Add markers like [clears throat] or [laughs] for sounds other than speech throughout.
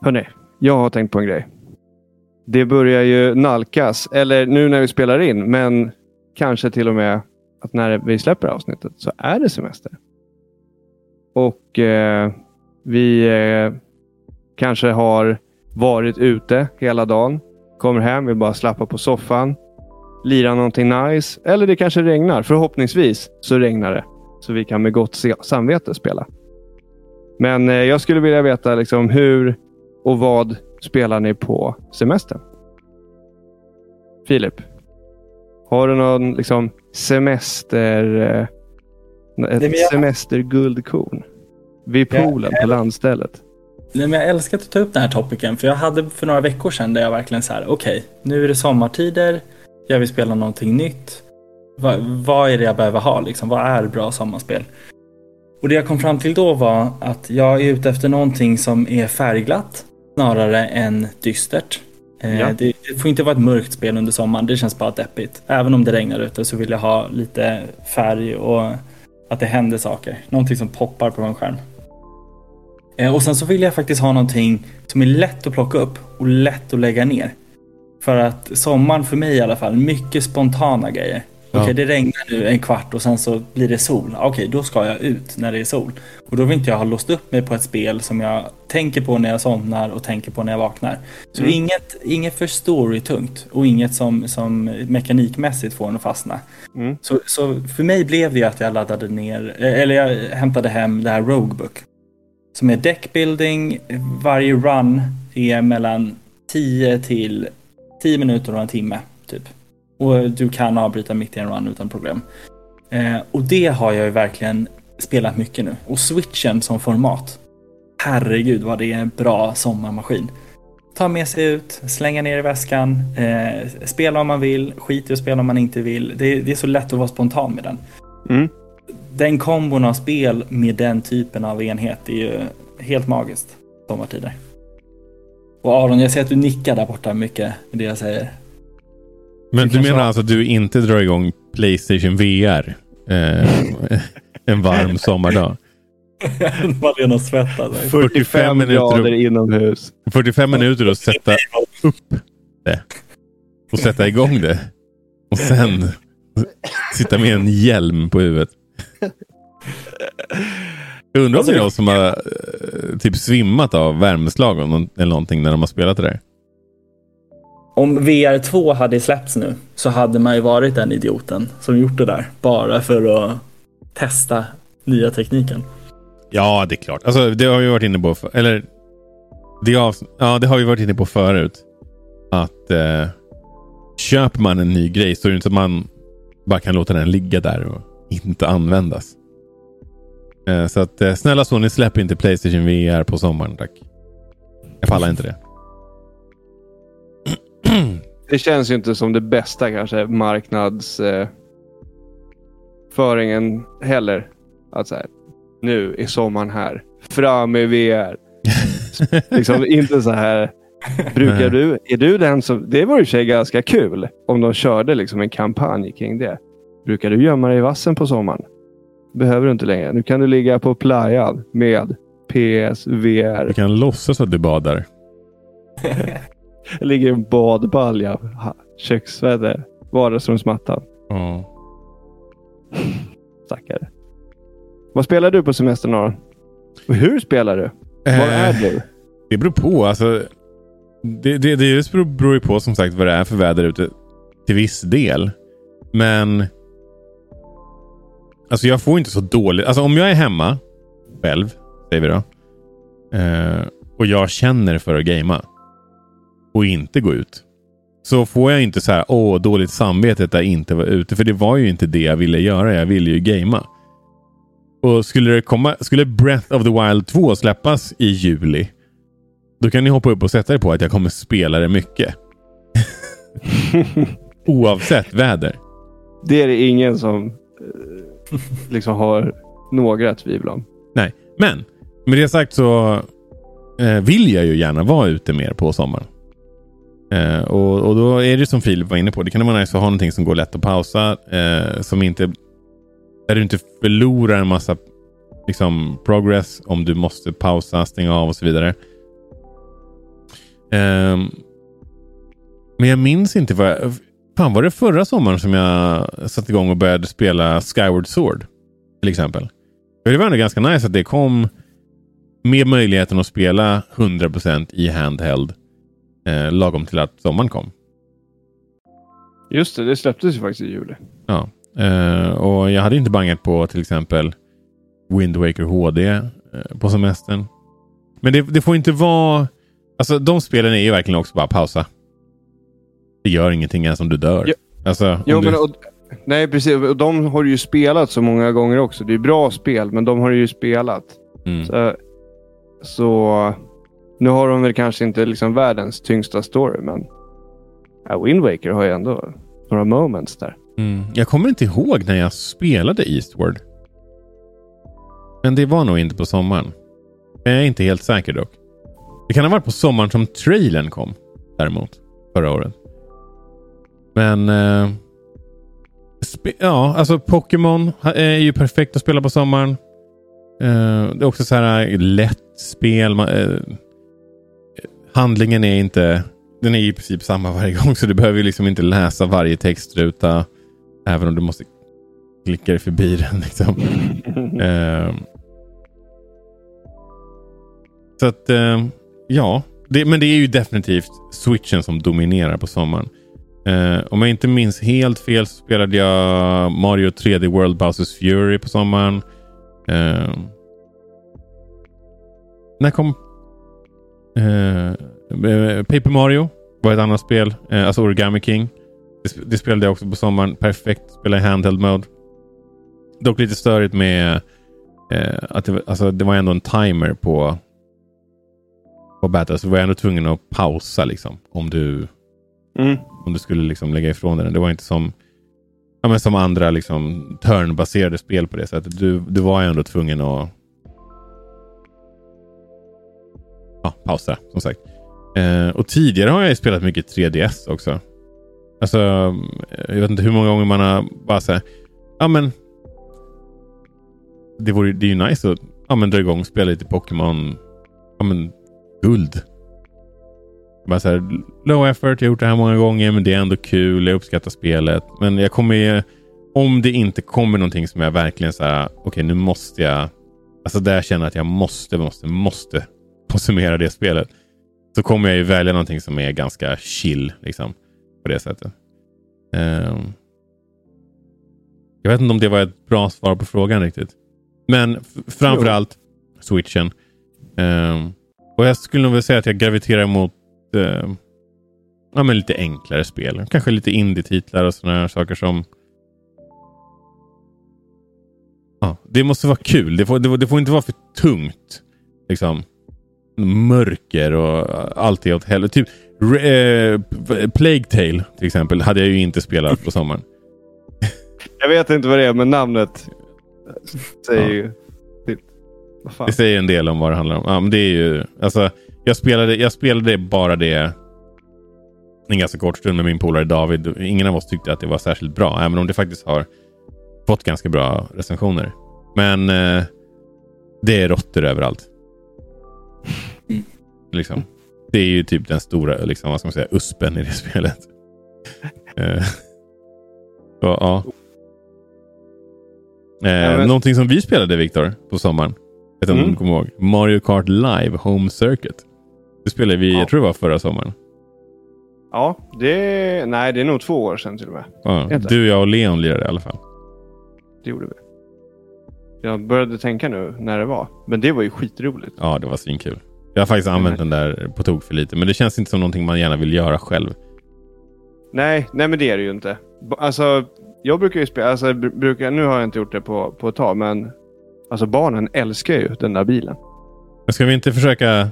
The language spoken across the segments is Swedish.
Hörni, jag har tänkt på en grej. Det börjar ju nalkas, eller nu när vi spelar in, men kanske till och med att när vi släpper avsnittet så är det semester. Och eh, vi eh, kanske har varit ute hela dagen, kommer hem, vill bara slappa på soffan, lira någonting nice. Eller det kanske regnar. Förhoppningsvis så regnar det. Så vi kan med gott samvete spela. Men eh, jag skulle vilja veta liksom, hur och vad spelar ni på semestern? Filip? Har du någon liksom, semester... Eh, ett Nej, jag... semesterguldkorn? Vid poolen jag... på landstället? Nej, men jag älskar att ta upp den här topicen. För jag hade för några veckor sedan där jag verkligen så här, okej, okay, nu är det sommartider. Jag vill spela någonting nytt. Va, vad är det jag behöver ha liksom? Vad är bra sommarspel? Och det jag kom fram till då var att jag är ute efter någonting som är färgglatt snarare än dystert. Eh, ja. Det, det, får inte vara ett mörkt spel under sommaren, det känns bara deppigt. Även om det regnar ute så vill jag ha lite färg och att det händer saker. Någonting som poppar på en skärm. Eh, och sen så vill jag faktiskt ha någonting som är lätt att plocka upp och lätt att lägga ner. För att sommaren för mig i alla fall, mycket spontana grejer. Okej, okay, det regnar nu en kvart och sen så blir det sol. Okej, okay, då ska jag ut när det är sol. Och då vill inte jag ha låst upp mig på ett spel som jag tänker på när jag somnar och tänker på när jag vaknar. Så mm. inget, inget för storytungt och inget som, som mekanikmässigt får en att fastna. Mm. Så, så för mig blev det att jag laddade ner, eller jag hämtade hem det här Roguebook. Som är deckbuilding, varje run är mellan 10 till 10 minuter och en timme. Typ. Och du kan avbryta mitt i en run utan problem. Eh, och det har jag ju verkligen spelat mycket nu. Och switchen som format. Herregud vad det är en bra sommarmaskin. Ta med sig ut, slänga ner i väskan, eh, spela om man vill, skit i att spela om man inte vill. Det, det är så lätt att vara spontan med den. Mm. Den kombon av spel med den typen av enhet är ju helt magiskt sommartider. Och Aron, jag ser att du nickar där borta mycket med det jag säger. Men du, menar alltså att du inte drar igång Playstation VR eh, [laughs] en varm sommardag? [laughs] Malena svettas. 45 grader inomhus. 45 minuter att sätta [laughs] upp det. Och sätta igång det. Och sen sitta med en hjälm på huvudet. Jag undrar om det är någon som har eh, typ svimmat av värmeslag eller någonting när de har spelat det där. Om VR2 hade släppts nu så hade man ju varit den idioten som gjort det där. Bara för att testa nya tekniken. Ja, det är klart. Alltså, det har vi varit inne på. För, eller det, har, ja, det har vi varit inne på förut. Att eh, köper man en ny grej så är det inte så att man bara kan låta den ligga där och inte användas. Eh, så att eh, snälla Sony, släpp inte Playstation VR på sommaren tack. Jag pallar inte det. [clears throat] Det känns ju inte som det bästa kanske marknadsföringen eh, heller. Att så här, nu är sommaren här. Fram med VR. [laughs] liksom inte så här. Brukar du, är du den som, det vore i sig ganska kul om de körde liksom en kampanj kring det. Brukar du gömma dig i vassen på sommaren? behöver du inte längre. Nu kan du ligga på playan med PSVR. Du kan låtsas att du badar. [laughs] det [laughs] ligger en badbalja, köksväder, vardagsrumsmattan. Mm. [laughs] Stackare. Vad spelar du på semestern Aron? Hur spelar du? Var är du? Eh, det beror på. Alltså, det, det, det beror ju på som sagt vad det är för väder ute. Till viss del. Men Alltså jag får inte så dåligt. Alltså om jag är hemma själv, säger vi då. Eh, och jag känner för att gamea. Och inte gå ut. Så får jag inte så här, åh, dåligt samvete att jag inte var ute. För det var ju inte det jag ville göra. Jag ville ju gamea. Och skulle det komma, skulle Breath of the Wild 2 släppas i juli. Då kan ni hoppa upp och sätta er på att jag kommer spela det mycket. [laughs] Oavsett väder. Det är det ingen som liksom har några tvivel om. Nej, men med det sagt så eh, vill jag ju gärna vara ute mer på sommaren. Eh, och, och då är det som Filip var inne på. Det kan vara nice att ha någonting som går lätt att pausa. Eh, som inte... Där du inte förlorar en massa liksom, progress om du måste pausa, stänga av och så vidare. Eh, men jag minns inte vad jag... Fan, var det förra sommaren som jag satte igång och började spela Skyward Sword? Till exempel. För det var ändå ganska nice att det kom med möjligheten att spela 100% i handheld eh, lagom till att sommaren kom. Just det, det släpptes ju faktiskt i juli. Ja. Eh, och jag hade inte bangat på till exempel Wind Waker HD eh, på semestern. Men det, det, får inte vara... Alltså de spelen är ju verkligen också bara pausa. Det gör ingenting ens om du dör. Ja. Alltså, Jo, om men, du... och, nej, precis. Och de har du ju spelat så många gånger också. Det är bra spel, men de har du ju spelat. mm. Så, så nu har de väl kanske inte liksom världens tyngsta story, men ja, Wind Waker har ju ändå några moments där. Mm. Jag kommer inte ihåg när jag spelade Eastward. Men det var nog inte på sommaren. Jag är inte helt säker dock. Det kan ha varit på sommaren som trailern kom. Däremot. Förra året. Men... Eh, ja, alltså Pokémon är ju perfekt att spela på sommaren. Eh, det är också så här lätt spel. Man, eh, handlingen är inte... Den är i princip samma varje gång. Så du behöver ju liksom inte läsa varje textruta. Även om du måste klicka dig förbi den. [laughs] Liksom. uh, så att, uh, ja. Det, men det är ju definitivt switchen som dominerar på sommaren. Uh, om jag inte minns helt fel så spelade jag Mario 3D World Bowsers Fury på sommaren. När kom... Eh, eh, Paper Mario var ett annat spel. Eh, alltså Origami King. Det, det spelade jag också på sommaren. Perfekt. Spela i handheld mode. Dock lite störigt med eh, att det, alltså, det var ändå en timer på på battle. Så du var ändå tvungen att pausa liksom. Om du, Mm. om du skulle liksom lägga ifrån den. Det var inte som, ja, men som andra liksom, turnbaserade spel på det sättet. Du, du var ändå tvungen att ja, pausa som sagt. Eh, och tidigare har jag ju spelat mycket 3DS också. Alltså, eh, jag vet inte hur många gånger man har bara så här, ja men det, vore, det är ju nice att ja, men dra igång och spela lite Pokémon. Ja, men guld. Bara så här, low effort, jag har gjort det här många gånger men det är ändå kul, jag uppskattar spelet. Men jag kommer ju, om det inte kommer någonting som jag verkligen så här, okej nu måste jag, alltså där jag känner att jag måste, måste, måste konsumera det spelet. Så kommer jag ju välja någonting som är ganska chill liksom. På det sättet. Um, jag vet inte om det var ett bra svar på frågan riktigt. Men framförallt switchen. Um, och jag skulle nog vilja säga att jag graviterar mot uh, ja, men lite enklare spel. Kanske lite indie-titlar och sådana saker som ja, Det måste vara kul. Det får, det, det får inte vara för tungt. Liksom mörker och allt är åt helvete. Typ eh, Plague Tale till exempel hade jag ju inte spelat på sommaren. [laughs] Jag vet inte vad det är, men namnet säger Ja. ju fan? Det säger en del om vad det handlar om. Ja, men det är ju, alltså, jag, spelade, jag spelade bara det en ganska kort stund med min polare David. Ingen av oss tyckte att det var särskilt bra, även om det faktiskt har fått ganska bra recensioner. Men eh, det är råttor överallt. Liksom. Det är ju typ den stora, liksom, vad ska man säga, uspen i det [laughs] spelet. Eh, så, ja. Eh, Ja, Någonting som vi spelade, Viktor, på sommaren. Jag vet inte om Mm. du kommer ihåg. Mario Kart Live Home Circuit. Det spelade vi, Ja. jag tror det var förra sommaren. Ja, det, nej, det är nog två år sedan till och med. Ja, du, jag och Leon lirade i alla fall. Det gjorde vi. Jag började tänka nu när det var. Men det var ju skitroligt. Ja, det var svinkul. Jag har faktiskt använt den där på tok för lite, men det känns inte som någonting man gärna vill göra själv. Nej, nej men det är det ju inte. Alltså, jag brukar ju spela, alltså, br- brukar, nu har jag inte gjort det på, på ett tag, men alltså barnen älskar ju den där bilen. Men ska vi inte försöka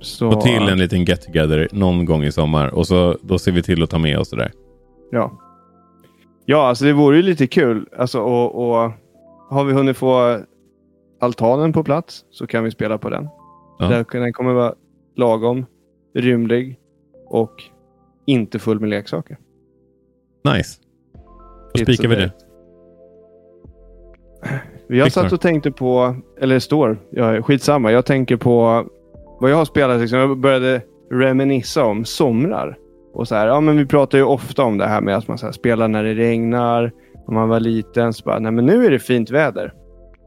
Så, få till en liten get together någon gång i sommar och så då ser vi till att ta med oss det där. Ja. Ja, alltså det vore ju lite kul. Alltså, och, och har vi hunnit få altanen på plats så kan vi spela på den. Ja. Den kommer vara lagom, rymlig och inte full med leksaker. Nice. Då spikar vi det. Jag Viktor. satt och tänkte på, eller står, ja, skitsamma. Jag tänker på vad jag har spelat. Liksom. Jag började reminissa om somrar. Och så här, ja, men vi pratar ju ofta om det här med att man så här, spelar när det regnar. När man var liten så bara, nej men nu är det fint väder.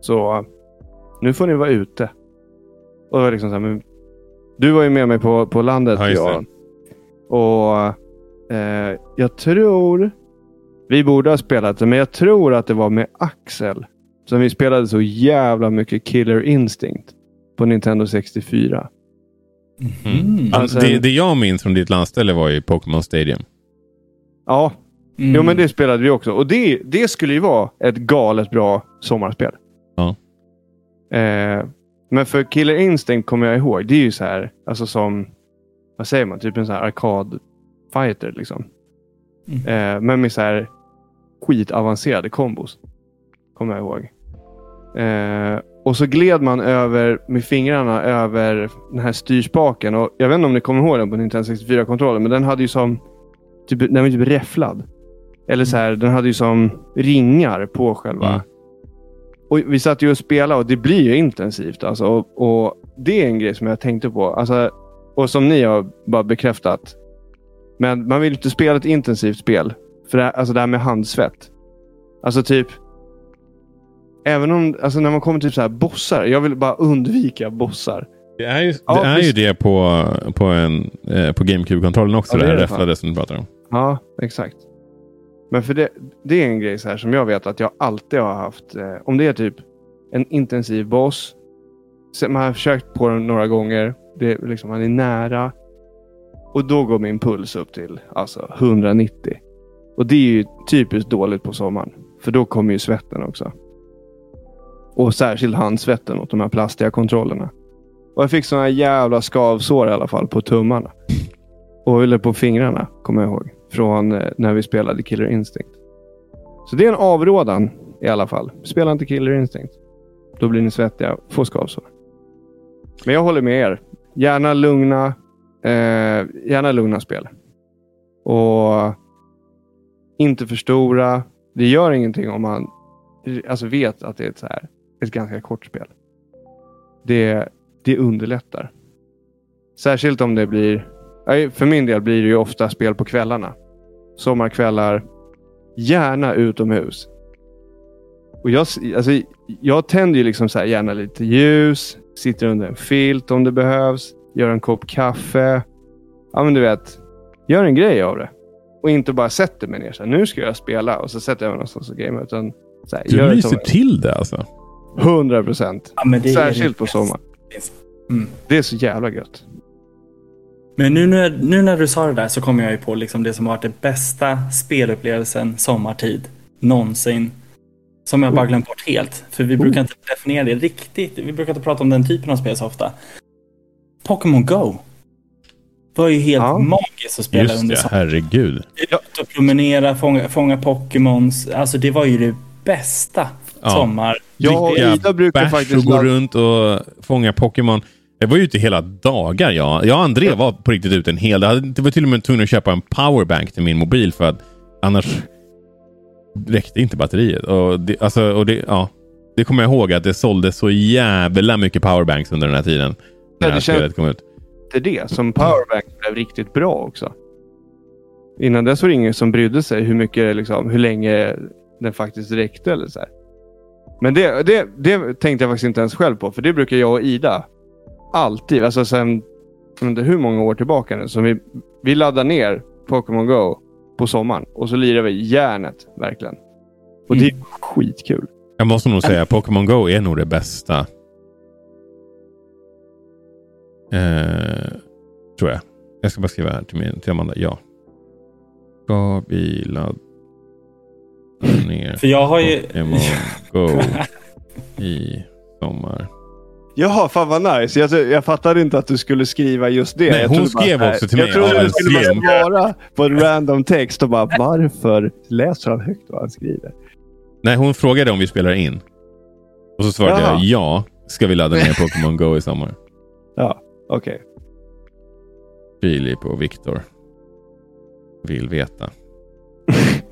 Så nu får ni vara ute. Och det var liksom så här, men, du var ju med mig på, på landet. Ja. Johan. Och eh, jag tror, vi borde ha spelat det, men jag tror att det var med Axel. Som vi spelade så jävla mycket Killer Instinct på Nintendo 64. Mm. Alltså- det, det jag minns från ditt landställe var ju Pokémon Stadium. Ja, Mm. jo men det spelade vi också. Och det, det skulle ju vara ett galet bra sommarspel. Ja. Eh, men för Killer Instinct kommer jag ihåg. Det är ju så här, alltså som, vad säger man, typ en sån här arkadfighter liksom. Eh, men med så här skitavancerade kombos. Kommer jag ihåg. Eh, och så gled man över med fingrarna över den här styrspaken. Och jag vet inte om ni kommer ihåg den på Nintendo 64-kontrollen, men den hade ju som typ, den var typ räfflad. Eller så här, den hade ju som ringar på själva. Och vi satt ju och spelade och det blir ju intensivt. Alltså, och, och Det är en grej som jag tänkte på. Alltså, och som ni har bara bekräftat. Men man vill inte spela ett intensivt spel. För det, här- alltså det här med handsvett. Alltså typ. Även om, alltså när man kommer till så här bossar. Jag vill bara undvika bossar. Det är ju, Ja, det, är ju det på, på, en, eh, på GameCube-kontrollen också. Ja, det det är här räfflade som du pratar om. Ja, exakt. Men för det, det är en grej så här som jag vet att jag alltid har haft. Eh, om det är typ en intensiv boss. Man har försökt på den några gånger. Det, liksom, man är nära. Och då går min puls upp till alltså 190. Och det är ju typiskt dåligt på sommaren. För då kommer ju svetten också. Och särskilt handsvetten åt de här plastiga kontrollerna. Och jag fick såna jävla skavsår i alla fall på tummarna. Och eller på fingrarna, kommer jag ihåg. Från eh, när vi spelade Killer Instinct. Så det är en avrådan i alla fall. Spela inte Killer Instinct. Då blir ni svettiga och får skavsår. Men jag håller med er. Gärna lugna, eh, gärna lugna spel. Och inte för stora. Det gör ingenting om man alltså vet att det är ett, så här, ett ganska kort spel. Det, det underlättar. Särskilt om det blir för min del blir det ju ofta spel på kvällarna. Sommarkvällar. Gärna utomhus. Och jag, alltså, jag tänder ju liksom så här, gärna lite ljus. Sitter under en filt om det behövs. Gör en kopp kaffe. Ja, men du vet. Gör en grej av det. Och inte bara sätter mig ner så här, nu ska jag spela och så sätter jag mig någonstans och gamear. Utan så här, Du gör det lyser till det alltså. 100 procent. Ja, Särskilt på sommaren. Mm. Det är så jävla gött. Men nu när, nu när du sa det där så kommer jag ju på liksom det som har varit den bästa spelupplevelsen sommartid någonsin. Som jag bara glömt bort helt. För vi brukar inte definiera det riktigt. Vi brukar inte prata om den typen av spel så ofta. Pokémon Go. var ju helt Ja. magiskt att spela Just under det, sommaren. herregud. Ut och promenera, fånga, fånga Pokémons. Alltså det var ju det bästa Ja. sommar. Jag och Ida brukar faktiskt... och gå runt och fånga Pokémon. Jag var ute hela dagar. Jag, jag och André var på riktigt ute en hel dag. Det var till och med tvungen att köpa en powerbank till min mobil för att annars räckte inte batteriet. Och det, alltså, och det, ja, det kommer jag ihåg att det såldes så jävla mycket powerbanks under den här tiden. När Ja, det det spelet kom ut. efter det som powerbank blev riktigt bra också. Innan dess var det ingen som brydde sig hur mycket, liksom, hur länge den faktiskt räckte. Eller så här. Men det, det, det tänkte jag faktiskt inte ens själv på. För det brukar jag och Ida alltid, alltså sen jag vet inte hur många år tillbaka nu, som vi, vi laddar ner Pokémon Go på sommaren och så lirar vi järnet verkligen. Och det är skitkul. Jag måste nog säga Pokémon Go är nog det bästa. Eh, tror jag. Jag ska bara skriva här till, min, till Amanda. Ja. Ska vi ladda ner För jag har ju... Pokémon Go [laughs] i sommar? Jaha, fan vad nice. Jag, jag fattade inte att du skulle skriva just det. Nej, jag hon bara skrev här- också till jag mig trodde av du skulle bara slump. svara på en random text och bara varför läser han högt vad han skriver? Nej, hon frågade om vi spelar in. Och så svarade Jaha. jag ja. Ska vi ladda ner [laughs] Pokémon Go i sommar? Ja, okej. Filip och Viktor vill veta. [laughs]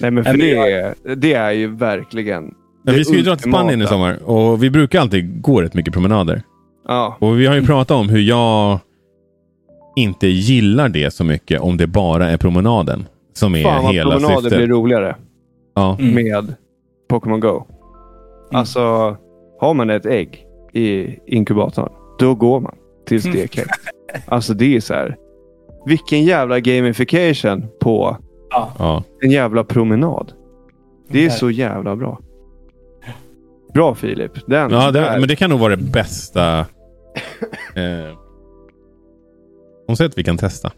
Nej, men för det, jag- är, det är ju verkligen... Men det vi ska ju dra till Spanien i sommar och vi brukar alltid gå rätt mycket promenader. Ja. Och vi har ju pratat om hur jag inte gillar det så mycket om det bara är promenaden som är Fan vad hela promenader syftet. blir roligare Ja. Mm. med Pokémon Go. Alltså, har man ett ägg i inkubatorn, då går man till stekhäck. alltså det är så här. Vilken jävla gamification på Ja. Ja. en jävla promenad. Det är så jävla bra. Bra Filip. Den Ja, det, men det kan nog vara det bästa. [laughs] eh, sätt vi kan testa.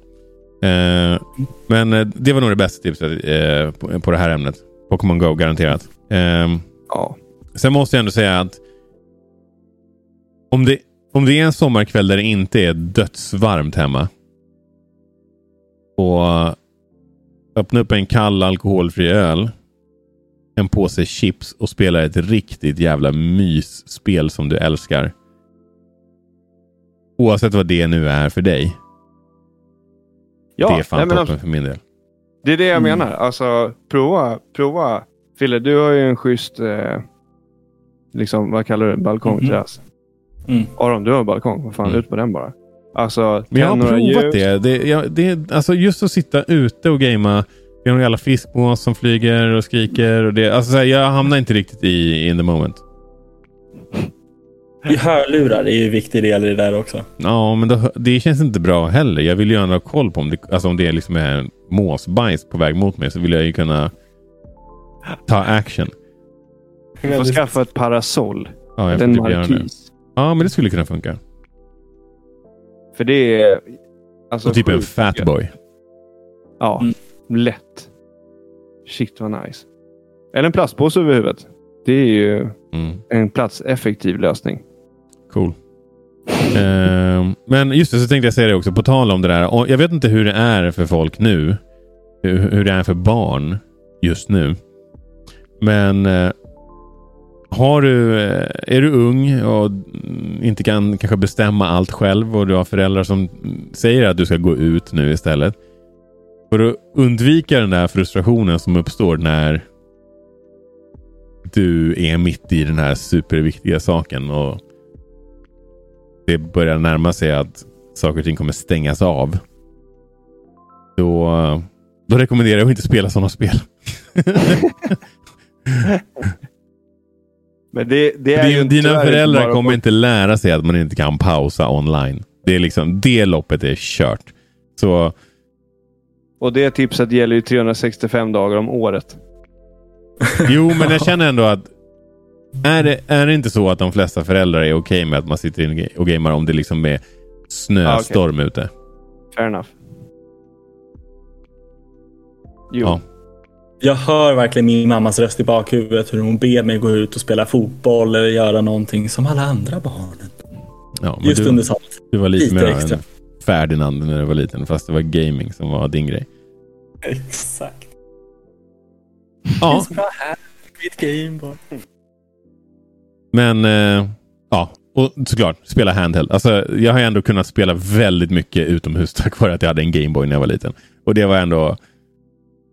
Eh, men eh, det var nog det bästa tipset eh, på, på det här ämnet. Pokémon Go garanterat. Eh, Ja. sen måste jag ändå säga att om det, om det är en sommarkväll där det inte är dödsvarmt hemma. Och öppna upp en kall alkoholfri öl. En påse chips och spela ett riktigt jävla mysspel som du älskar. Oavsett vad det nu är för dig. ja. det är fan toppen för min del. Det är det jag Mm. menar. Alltså, prova. prova. Fille, du har ju en schysst, eh, liksom, vad kallar du det? Balkongterrass. Mm. Aron, du har balkong. Vad fan, Mm. ut på den bara. Alltså, Men jag har provat det. det, jag, det alltså just att sitta ute och gamea. Det är några jävla fiskmås som flyger och skriker. Och det, alltså så här, jag hamnar inte riktigt i in the moment. [laughs] Hörlurar är ju en viktig del i det där också. Ja, men då, det känns inte bra heller. Jag vill ju gärna ha koll på om det, alltså om det liksom är en måsbajs på väg mot mig så vill jag ju kunna ta action. Du får skaffa ett parasoll. Ja, jag får En typ göra det. markis. Ja, men det skulle kunna funka. För det är... Alltså, Och typ en sjukt gött. fatboy. Ja, Mm. Lätt. Shit vad nice. Eller en plastpåse över huvudet. Det är ju Mm, en platseffektiv lösning. cool. Ehm, men just det, så tänkte jag säga det också. På tal om det där. Och jag vet inte hur det är för folk nu. Hur, hur det är för barn just nu. Men eh, har du, eh, är du ung och inte kan kanske bestämma allt själv och du har föräldrar som säger att du ska gå ut nu istället. För att undvika den där frustrationen som uppstår när du är mitt i den här superviktiga saken och det börjar närma sig att saker och ting kommer stängas av. Då, då rekommenderar jag att inte spela sådana spel. [laughs] Men det, det är Din, dina föräldrar kommer på- inte lära sig att man inte kan pausa online. Det, är liksom, det loppet är kört. Så Och det tipset gäller ju 365 dagar om året. [laughs] jo, men jag känner ändå att är det, är det inte så att de flesta föräldrar är okej med att man sitter inne och gamer om det liksom är snöstorm ute? Fair enough. Jo. Ja. Jag hör verkligen min mammas röst i bakhuvudet hur hon ber mig gå ut och spela fotboll eller göra någonting som alla andra barnen. Ja, men Just du, under sommaren. du var lite, lite mer extra. än Ferdinand när du var liten, fast det var gaming som var din grej. [laughs] Exakt. Ja, Det är så bra här. Mitt Gameboy. men eh, ja, och såklart spela handheld. Alltså, jag har ändå kunnat spela väldigt mycket utomhus [laughs] tack vare att jag hade en Gameboy när jag var liten. Och det var ändå,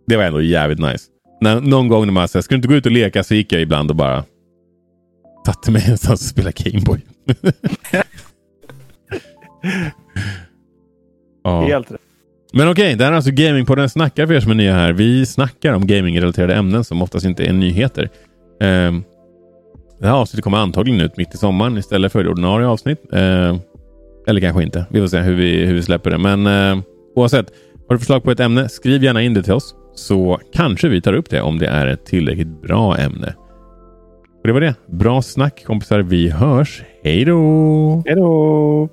det var ändå jävligt nice. När, någon gång när man sa, ska du inte gå ut och leka? Så gick jag ibland och bara satte mig någonstans [laughs] och spelade Gameboy. ja. Helt rätt. Men okej, det här är alltså Gamingpodden Snackar för er som är nya här. Vi snackar om gamingrelaterade ämnen som oftast inte är nyheter. Ehm, det här avsnittet kommer antagligen ut mitt i sommaren istället för det ordinarie avsnitt. Ehm, eller kanske inte. Vi får se hur vi, hur vi släpper det. Men eh, oavsett, har du förslag på ett ämne, skriv gärna in det till oss. Så kanske vi tar upp det om det är ett tillräckligt bra ämne. Och det var det. Bra snack kompisar. Vi hörs. Hej då! Hej då!